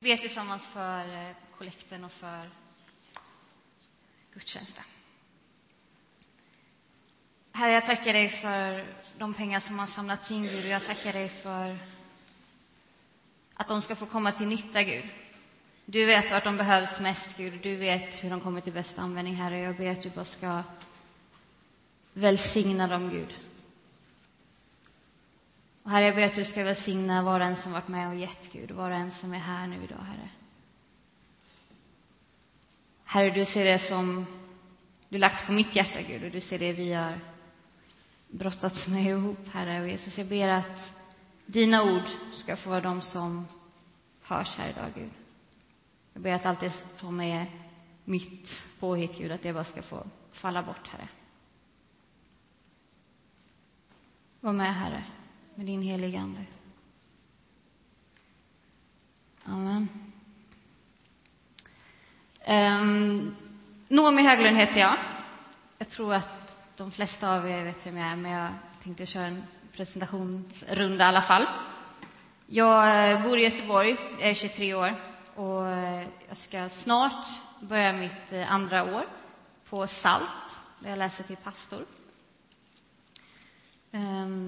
Vi ber tillsammans för eh, kollekten och för gudstjänsten. Herre, jag tackar dig för de pengar som har samlats in, Gud, och jag tackar dig för att de ska få komma till nytta, Gud. Du vet vart de behövs mest, Gud, du vet hur de kommer till bästa användning, Herre. Jag ber att du bara ska välsigna dem, Gud. Och herre, jag ber att du ska välsigna var och en som varit med och gett, Gud, var och en som är här nu idag, Herre. Herre, du ser det som du lagt på mitt hjärta, Gud, och du ser det vi har brottats med ihop, Herre. Och Jesus, jag ber att dina ord ska få vara de som hörs här idag, Gud. Jag ber att allt det som är mitt påhitt, Gud, att det bara ska få falla bort, Herre. Var med, Herre med din heliga Ande. Amen. Um, Noomi Höglund heter jag. Jag tror att de flesta av er vet vem jag är, men jag tänkte köra en presentationsrunda i alla fall. Jag eh, bor i Göteborg, jag är 23 år och eh, jag ska snart börja mitt eh, andra år på SALT, där jag läser till pastor. Ehm,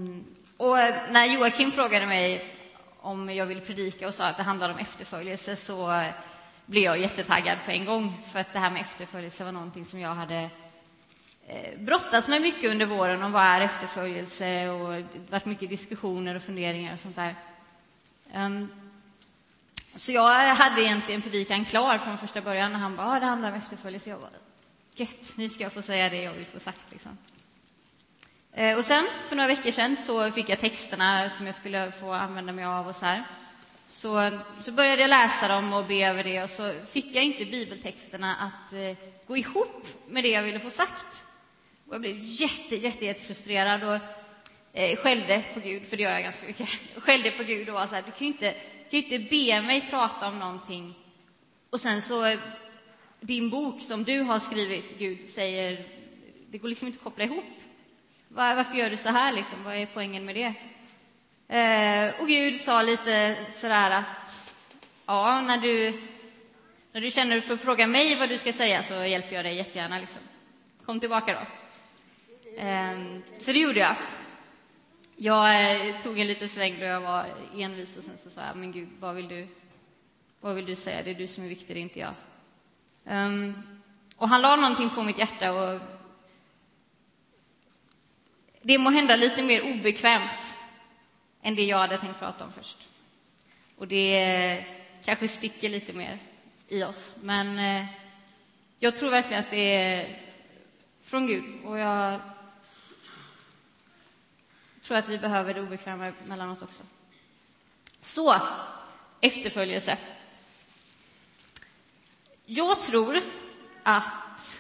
när Joakim frågade mig om jag ville predika och sa att det handlade om efterföljelse så blev jag jättetaggad på en gång. För att det här med efterföljelse var någonting som jag hade eh, brottats med mycket under våren om vad är efterföljelse och det varit mycket diskussioner och funderingar och sånt där. Ehm, så jag hade egentligen predikan klar från första början när han bara, ah, det handlar om efterföljelse. Jag bara, gött, nu ska jag få säga det jag vill få sagt liksom. Eh, och sen, för några veckor sedan, så fick jag texterna som jag skulle få använda mig av och så här. Så, så började jag läsa dem och be över det och så fick jag inte bibeltexterna att eh, gå ihop med det jag ville få sagt. Och jag blev jätte, jätte, jätte frustrerad och eh, skällde på Gud, för det gör jag ganska mycket. Skällde på Gud och var så här, du kan ju inte, kan inte be mig prata om någonting och sen så din bok som du har skrivit, Gud, säger, det går liksom inte att koppla ihop. Varför gör du så här? Liksom? Vad är poängen med det? Eh, och Gud sa lite sådär att ja, när du, när du känner för att fråga mig vad du ska säga så hjälper jag dig jättegärna. Liksom. Kom tillbaka då. Eh, så det gjorde jag. Jag eh, tog en liten sväng då jag var envis och sen så sa jag, men Gud, vad vill du, vad vill du säga? Det är du som är viktig, det är inte jag. Um, och han la någonting på mitt hjärta och det må hända lite mer obekvämt än det jag hade tänkt prata om först. Och det eh, kanske sticker lite mer i oss. Men eh, jag tror verkligen att det är från Gud. Och jag tror att vi behöver det obekväma mellan oss också. Så, efterföljelse. Jag tror att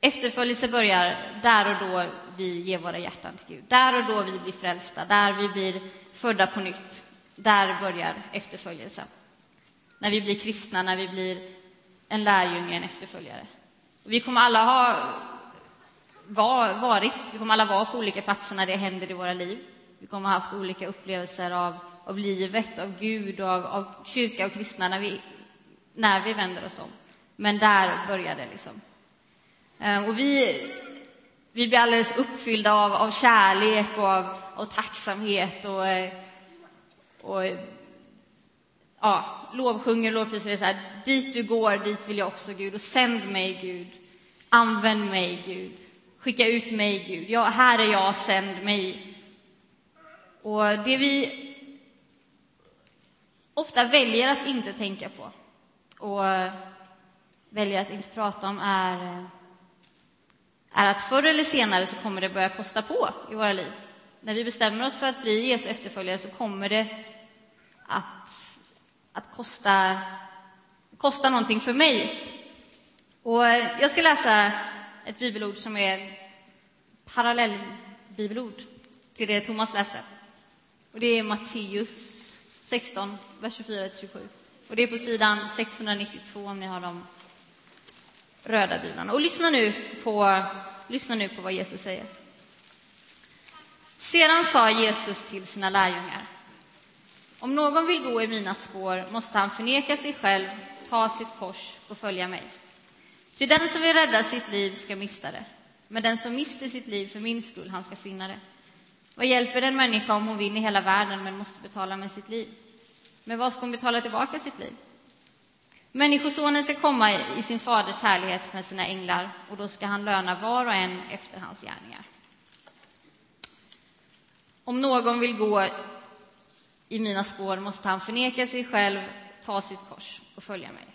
efterföljelse börjar där och då vi ger våra hjärtan till Gud. Där och då vi blir frälsta, där vi blir födda på nytt. Där börjar efterföljelsen. När vi blir kristna, när vi blir en lärjunge, en efterföljare. Vi kommer alla ha var, varit, vi kommer alla vara på olika platser när det händer i våra liv. Vi kommer ha haft olika upplevelser av, av livet, av Gud och av, av kyrka och kristna när vi, när vi vänder oss om. Men där börjar det liksom. Ehm, och vi vi blir alldeles uppfyllda av, av kärlek och av, av tacksamhet och, eh, och ja, lovsjunger, lovprisar. Så här, dit du går, dit vill jag också, Gud. Och sänd mig, Gud. Använd mig, Gud. Skicka ut mig, Gud. Ja, här är jag, sänd mig. Och det vi ofta väljer att inte tänka på och väljer att inte prata om är eh, är att förr eller senare så kommer det börja kosta på i våra liv. När vi bestämmer oss för att bli Jesu efterföljare så kommer det att, att kosta, kosta någonting för mig. Och jag ska läsa ett bibelord som är parallellbibelord till det Thomas läste. Och det är Matteus 16, vers 24-27. Och det är på sidan 692 om ni har de röda bilarna. Och lyssna nu på, lyssna nu på vad Jesus säger. Sedan sa Jesus till sina lärjungar. Om någon vill gå i mina spår måste han förneka sig själv, ta sitt kors och följa mig. Ty den som vill rädda sitt liv ska mista det, men den som mister sitt liv för min skull, han ska finna det. Vad hjälper en människa om hon vinner hela världen men måste betala med sitt liv? Men vad ska hon betala tillbaka sitt liv? Människosonen ska komma i sin faders härlighet med sina änglar och då ska han löna var och en efter hans gärningar. Om någon vill gå i mina spår måste han förneka sig själv, ta sitt kors och följa mig.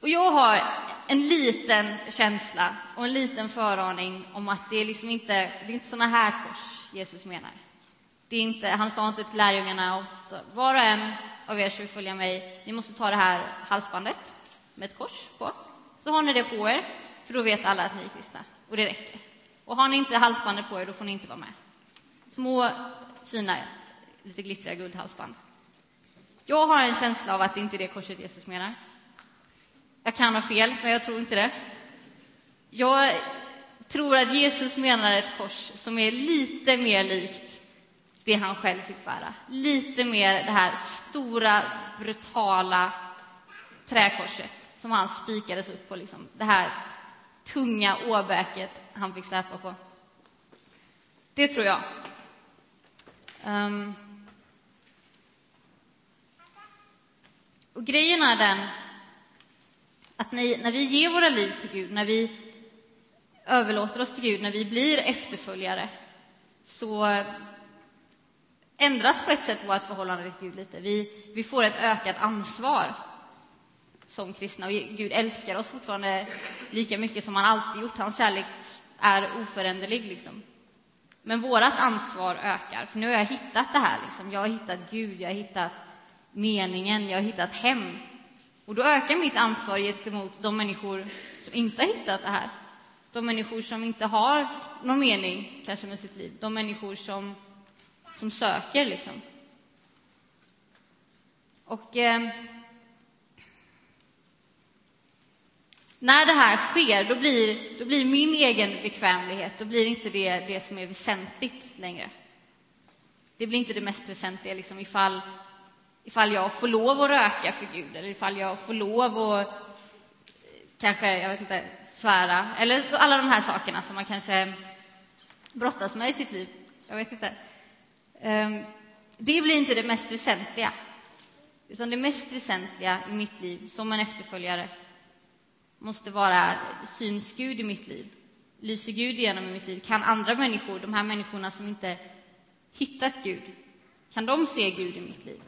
Och jag har en liten känsla och en liten föraning om att det är liksom inte, det är inte såna här kors Jesus menar. Det är inte, han sa inte till lärjungarna att var och en av er som vill följa mig, ni måste ta det här halsbandet med ett kors på. Så har ni det på er, för då vet alla att ni är kristna. Och det räcker. Och har ni inte halsbandet på er, då får ni inte vara med. Små, fina, lite glittriga guldhalsband. Jag har en känsla av att det inte är det korset Jesus menar. Jag kan ha fel, men jag tror inte det. Jag tror att Jesus menar ett kors som är lite mer likt det han själv fick bära. Lite mer det här stora, brutala träkorset som han spikades upp på. Liksom. Det här tunga åbäket han fick släpa på. Det tror jag. Um. Och grejen är den att när vi ger våra liv till Gud, när vi överlåter oss till Gud, när vi blir efterföljare, så ändras på ett sätt vårt förhållande till Gud lite. Vi, vi får ett ökat ansvar som kristna och Gud älskar oss fortfarande lika mycket som han alltid gjort. Hans kärlek är oföränderlig. Liksom. Men vårt ansvar ökar, för nu har jag hittat det här. Liksom. Jag har hittat Gud, jag har hittat meningen, jag har hittat hem. Och då ökar mitt ansvar gentemot de människor som inte har hittat det här. De människor som inte har någon mening kanske med sitt liv. De människor som, som söker, liksom. Och eh, när det här sker, då blir, då blir min egen bekvämlighet, då blir inte det det som är väsentligt längre. Det blir inte det mest väsentliga, liksom, ifall ifall jag får lov att röka för Gud eller ifall jag får lov att kanske, jag vet inte, svära. Eller alla de här sakerna som man kanske brottas med i sitt liv. Jag vet inte. Ehm, det blir inte det mest väsentliga. Utan det mest väsentliga i mitt liv som en efterföljare måste vara syns Gud i mitt liv. Lyser Gud igenom i mitt liv? Kan andra människor, de här människorna som inte hittat Gud, kan de se Gud i mitt liv?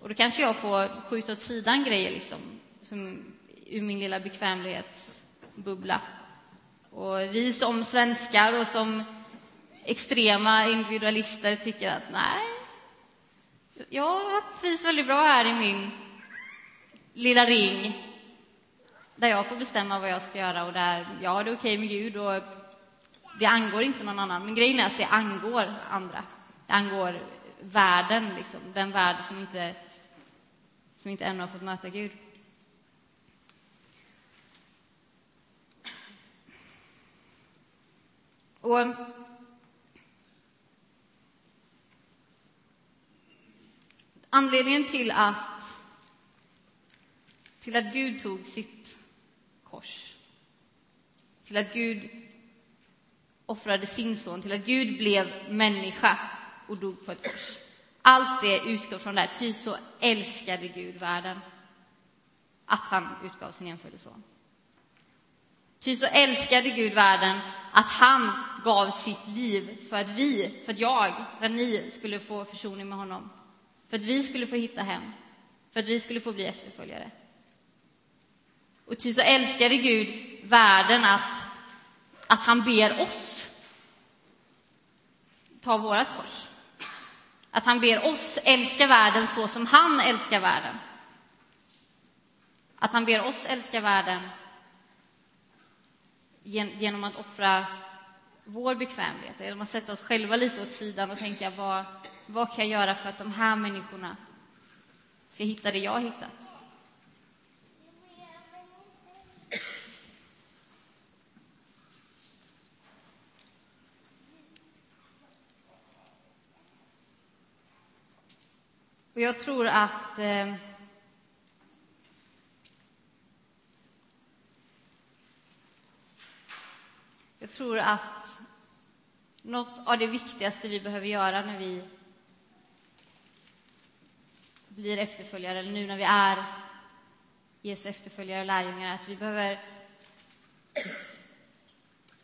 Och då kanske jag får skjuta åt sidan grejer liksom, som, ur min lilla bekvämlighetsbubbla. Och vi som svenskar och som extrema individualister tycker att nej, jag trivs väldigt bra här i min lilla ring där jag får bestämma vad jag ska göra och där jag har det okej med Gud och det angår inte någon annan. Men grejen är att det angår andra. Det angår världen, liksom. den värld som inte som inte ännu har fått möta Gud. Och anledningen till att, till att Gud tog sitt kors, till att Gud offrade sin son, till att Gud blev människa och dog på ett kors allt det utgår från det här, ty så älskade Gud världen att han utgav sin enfödde son. Ty så älskade Gud världen att han gav sitt liv för att vi, för att jag, för att ni skulle få försoning med honom. För att vi skulle få hitta hem. För att vi skulle få bli efterföljare. Och ty så älskade Gud världen att, att han ber oss ta vårt kors. Att han ber oss älska världen så som han älskar världen. Att han ber oss älska världen genom att offra vår bekvämlighet, genom att sätta oss själva lite åt sidan och tänka vad, vad kan jag göra för att de här människorna ska hitta det jag har hittat? jag tror att eh, Jag tror att något av det viktigaste vi behöver göra när vi blir efterföljare, eller nu när vi är Jesu efterföljare och lärjungar, är att vi behöver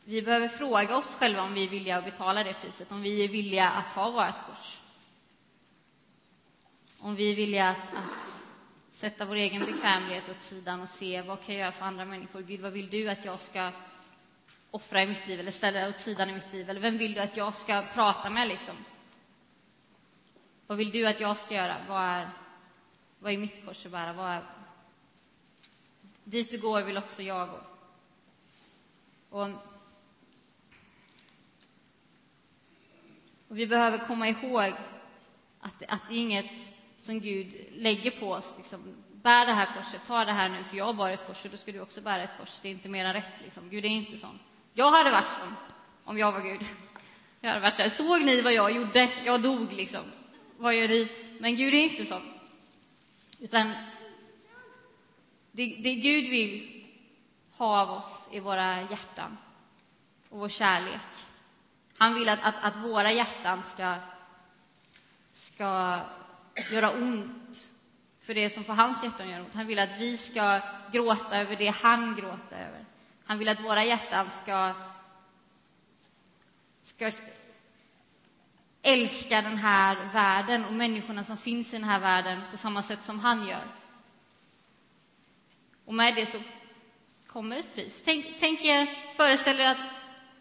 vi behöver fråga oss själva om vi är villiga att betala det priset, om vi är villiga att ta vårt kors. Om vi är villiga att, att sätta vår egen bekvämlighet åt sidan och se vad kan jag göra för andra människor? Gud, vad vill du att jag ska offra i mitt liv eller ställa åt sidan i mitt liv? Eller vem vill du att jag ska prata med liksom? Vad vill du att jag ska göra? Vad är, vad är mitt kors att bära? Vad är... Dit du går vill också jag gå. Och, och vi behöver komma ihåg att, att det är inget som Gud lägger på oss. Liksom, bär det här korset, ta det här nu, för jag bar ett kors, och då ska du också bära ett kors. Det är inte mer än rätt. Liksom. Gud är inte sån. Jag hade varit sån om jag var Gud. Jag hade varit så här, såg ni vad jag gjorde? Jag dog liksom. Vad gör ni? Men Gud är inte sån. Utan det, det Gud vill ha av oss i våra hjärtan och vår kärlek. Han vill att, att, att våra hjärtan ska, ska göra ont för det som får hans hjärtan göra ont. Han vill att vi ska gråta över det han gråter över. Han vill att våra hjärtan ska, ska älska den här världen och människorna som finns i den här världen på samma sätt som han gör. Och med det så kommer ett pris. Tänk, tänk er, föreställ er att,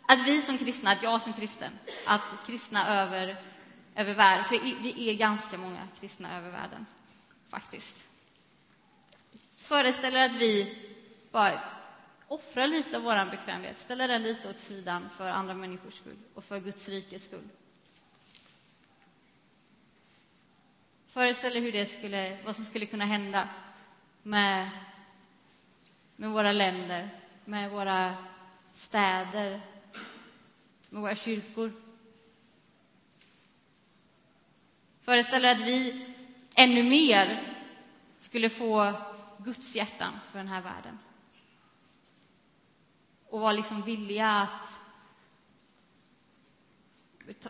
att vi som kristna, att jag som kristen, att kristna över, över världen, för vi är ganska många kristna över världen, faktiskt. Föreställ er att vi bara offra lite av vår bekvämlighet, ställa den lite åt sidan för andra människors skull och för Guds rikes skull. Föreställ er hur det skulle, vad som skulle kunna hända med, med våra länder, med våra städer, med våra kyrkor. Föreställ er att vi ännu mer skulle få Guds hjärtan för den här världen och vara liksom villiga att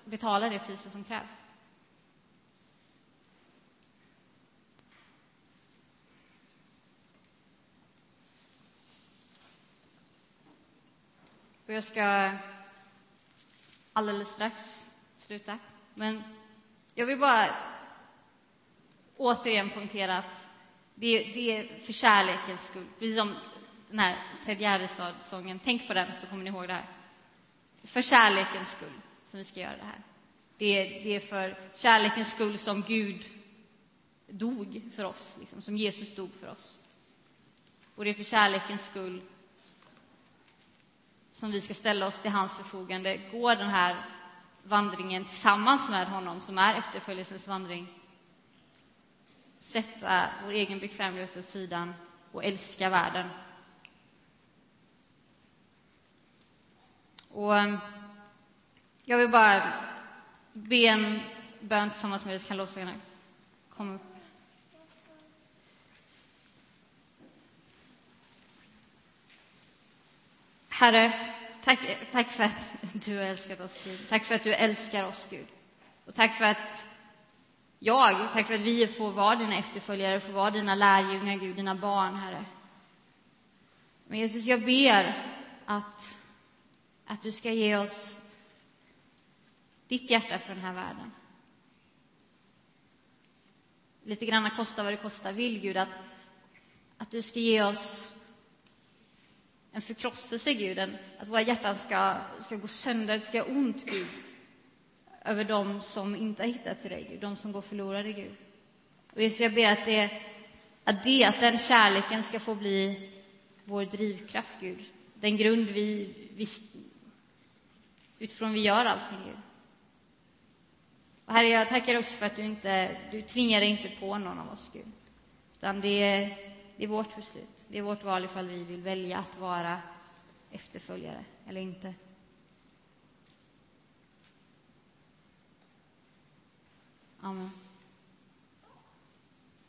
betala det priset som krävs. Och jag ska alldeles strax sluta. Men jag vill bara återigen poängtera att det, det är för kärlekens skull. Precis som den här Ted Gärdestad-sången. Tänk på den så kommer ni ihåg det här. För kärlekens skull som vi ska göra det här. Det är, det är för kärlekens skull som Gud dog för oss, liksom, som Jesus dog för oss. Och det är för kärlekens skull som vi ska ställa oss till hans förfogande, gå den här vandringen tillsammans med honom, som är efterföljelsens vandring. Sätta vår egen bekvämlighet åt sidan och älska världen. Och ehm, jag vill bara be en bön tillsammans med er, så kan låtsasarna komma upp. Herre, tack, tack för att du har älskat oss, Gud. Tack för att du älskar oss, Gud. Och tack för att jag, tack för att vi får vara dina efterföljare, får vara dina lärjungar, Gud, dina barn, Herre. Men Jesus, jag ber att att du ska ge oss ditt hjärta för den här världen. Lite grann kosta vad det kostar vill, Gud, att, att du ska ge oss en förkrosselse, Gud, en, att våra hjärtan ska, ska gå sönder, det ska göra ont, Gud, över dem som inte har hittat till dig, Gud, de som går förlorade, Gud. Och Jesus, jag ber att, det, att, det, att den kärleken ska få bli vår drivkraft, Gud. Den grund vi, vi utifrån vi gör allting, Gud. Och Herre, jag tackar också för att du inte du tvingar inte på någon av oss, Gud. Utan det är, det är vårt beslut. Det är vårt val ifall vi vill välja att vara efterföljare eller inte. Amen.